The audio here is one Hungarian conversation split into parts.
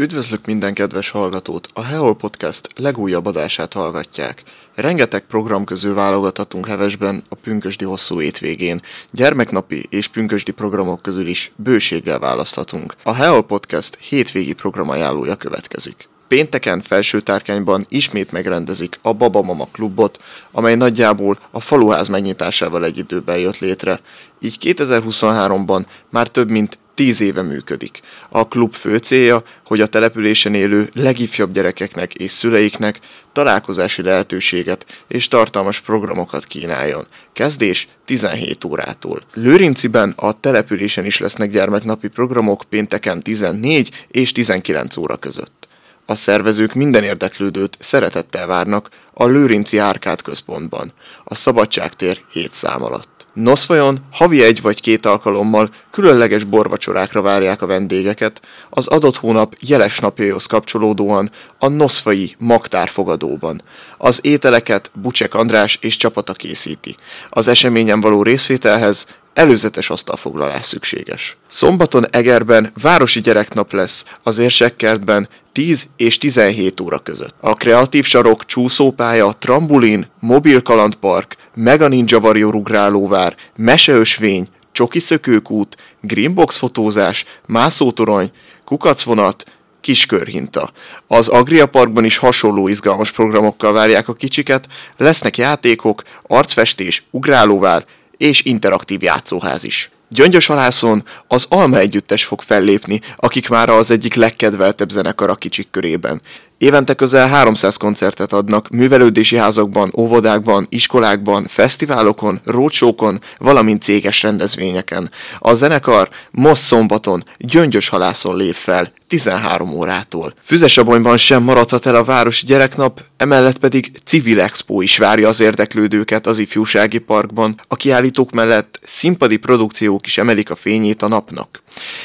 Üdvözlök minden kedves hallgatót! A Heol Podcast legújabb adását hallgatják. Rengeteg program közül válogathatunk hevesben a pünkösdi hosszú étvégén. Gyermeknapi és pünkösdi programok közül is bőséggel választhatunk. A Heol Podcast hétvégi programajánlója következik. Pénteken Felsőtárkányban ismét megrendezik a Baba Mama klubot, amely nagyjából a faluház megnyitásával egy időben jött létre. Így 2023-ban már több mint tíz éve működik. A klub fő célja, hogy a településen élő legifjabb gyerekeknek és szüleiknek találkozási lehetőséget és tartalmas programokat kínáljon. Kezdés 17 órától. Lőrinciben a településen is lesznek gyermeknapi programok pénteken 14 és 19 óra között. A szervezők minden érdeklődőt szeretettel várnak a Lőrinci Árkád központban, a Szabadságtér 7 szám alatt. Noszvajon havi egy vagy két alkalommal különleges borvacsorákra várják a vendégeket, az adott hónap jeles napjaihoz kapcsolódóan a Noszfai Magtárfogadóban. Az ételeket Bucsek András és csapata készíti. Az eseményen való részvételhez előzetes asztalfoglalás szükséges. Szombaton Egerben városi gyereknap lesz, az Érsekkertben 10 és 17 óra között. A kreatív sarok, csúszópálya, trambulin, mobil kalandpark, Mega Ninja Warrior ugrálóvár, meseösvény, csoki szökőkút, greenbox fotózás, mászótorony, kukacvonat, kiskörhinta. Az Agria Parkban is hasonló izgalmas programokkal várják a kicsiket, lesznek játékok, arcfestés, ugrálóvár és interaktív játszóház is. Gyöngyös alászon az Alma Együttes fog fellépni, akik már az egyik legkedveltebb zenekar a kicsik körében. Évente közel 300 koncertet adnak művelődési házakban, óvodákban, iskolákban, fesztiválokon, rócsókon, valamint céges rendezvényeken. A zenekar most szombaton Gyöngyös halászon lép fel, 13 órától. Füzesabonyban sem maradhat el a városi gyereknap, emellett pedig civil expo is várja az érdeklődőket az ifjúsági parkban. A kiállítók mellett színpadi produkciók is emelik a fényét a napnak.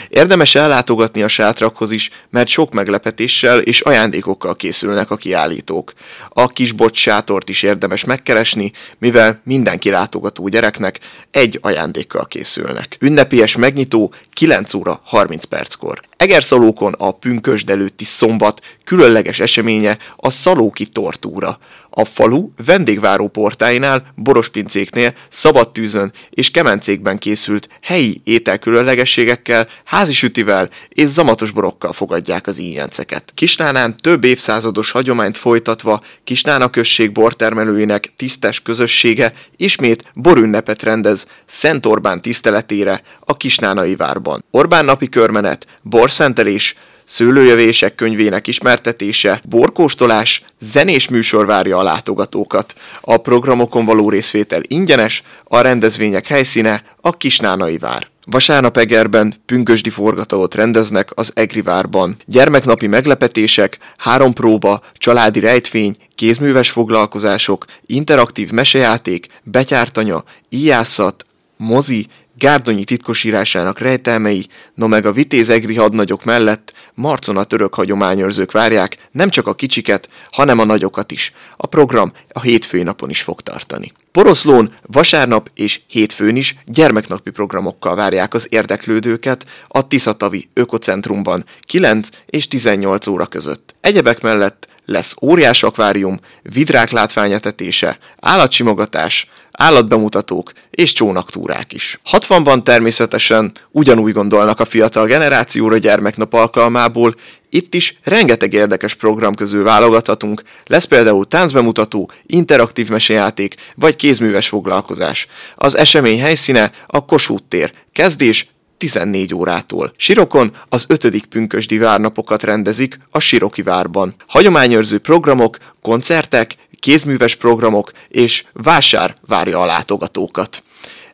Érdemes ellátogatni a sátrakhoz is, mert sok meglepetéssel és ajándékokkal készülnek a kiállítók. A kisbocs sátort is érdemes megkeresni, mivel mindenki látogató gyereknek egy ajándékkal készülnek. Ünnepélyes megnyitó 9 óra 30 perckor. Egerszalókon a pünkösd előtti szombat különleges eseménye a Szalóki Tortúra. A falu vendégváró portáinál, borospincéknél, szabadtűzön és kemencékben készült helyi ételkülönlegességekkel, házi sütivel és zamatos borokkal fogadják az íjenceket. Kisnánán több évszázados hagyományt folytatva Kisnána község bortermelőinek tisztes közössége ismét borünnepet rendez Szent Orbán tiszteletére a Kisnánai várban. Orbán napi körmenet, borszentelés, szőlőjövések könyvének ismertetése, borkóstolás, zenés műsor várja a látogatókat. A programokon való részvétel ingyenes, a rendezvények helyszíne a Kisnánai vár. Vasárnap Egerben pünkösdi forgatót rendeznek az Egri várban. Gyermeknapi meglepetések, három próba, családi rejtvény, kézműves foglalkozások, interaktív mesejáték, betyártanya, íjászat, mozi, Gárdonyi titkosírásának rejtelmei, no meg a vitéz egri hadnagyok mellett Marcon a török hagyományőrzők várják nem csak a kicsiket, hanem a nagyokat is. A program a hétfői napon is fog tartani. Poroszlón vasárnap és hétfőn is gyermeknapi programokkal várják az érdeklődőket a Tiszatavi Ökocentrumban 9 és 18 óra között. Egyebek mellett lesz óriás akvárium, vidrák látványetetése, állatsimogatás, állatbemutatók és csónaktúrák is. 60-ban természetesen ugyanúgy gondolnak a fiatal generációra gyermeknap alkalmából, itt is rengeteg érdekes program közül válogathatunk, lesz például táncbemutató, interaktív mesejáték vagy kézműves foglalkozás. Az esemény helyszíne a Kossuth tér, kezdés 14 órától. Sirokon az ötödik pünkösdi várnapokat rendezik a Siroki várban. Hagyományőrző programok, koncertek, kézműves programok és vásár várja a látogatókat.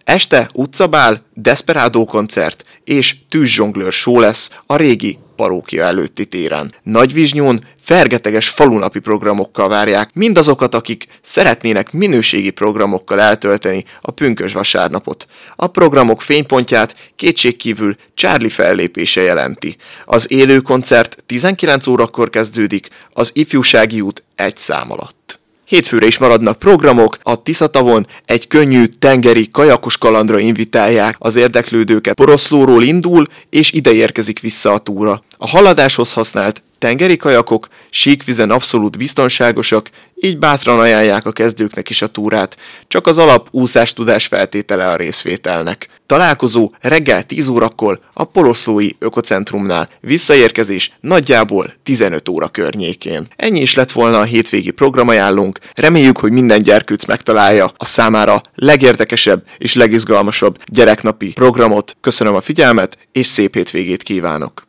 Este utcabál, desperádó koncert és tűzzsonglőr show lesz a régi parókia előtti téren. Nagyvizsnyón fergeteges falunapi programokkal várják mindazokat, akik szeretnének minőségi programokkal eltölteni a pünkös vasárnapot. A programok fénypontját kétségkívül Charlie fellépése jelenti. Az élő koncert 19 órakor kezdődik, az ifjúsági út egy szám alatt. Hétfőre is maradnak programok, a Tiszatavon egy könnyű tengeri kajakos kalandra invitálják az érdeklődőket. Poroszlóról indul, és ide érkezik vissza a túra. A haladáshoz használt Tengeri kajakok, síkvizen abszolút biztonságosak, így bátran ajánlják a kezdőknek is a túrát, csak az alap úszás tudás feltétele a részvételnek. Találkozó reggel 10 órakor a Poloszlói Ökocentrumnál, visszaérkezés nagyjából 15 óra környékén. Ennyi is lett volna a hétvégi programajánlónk, reméljük, hogy minden gyerkőc megtalálja a számára legérdekesebb és legizgalmasabb gyereknapi programot. Köszönöm a figyelmet, és szép hétvégét kívánok!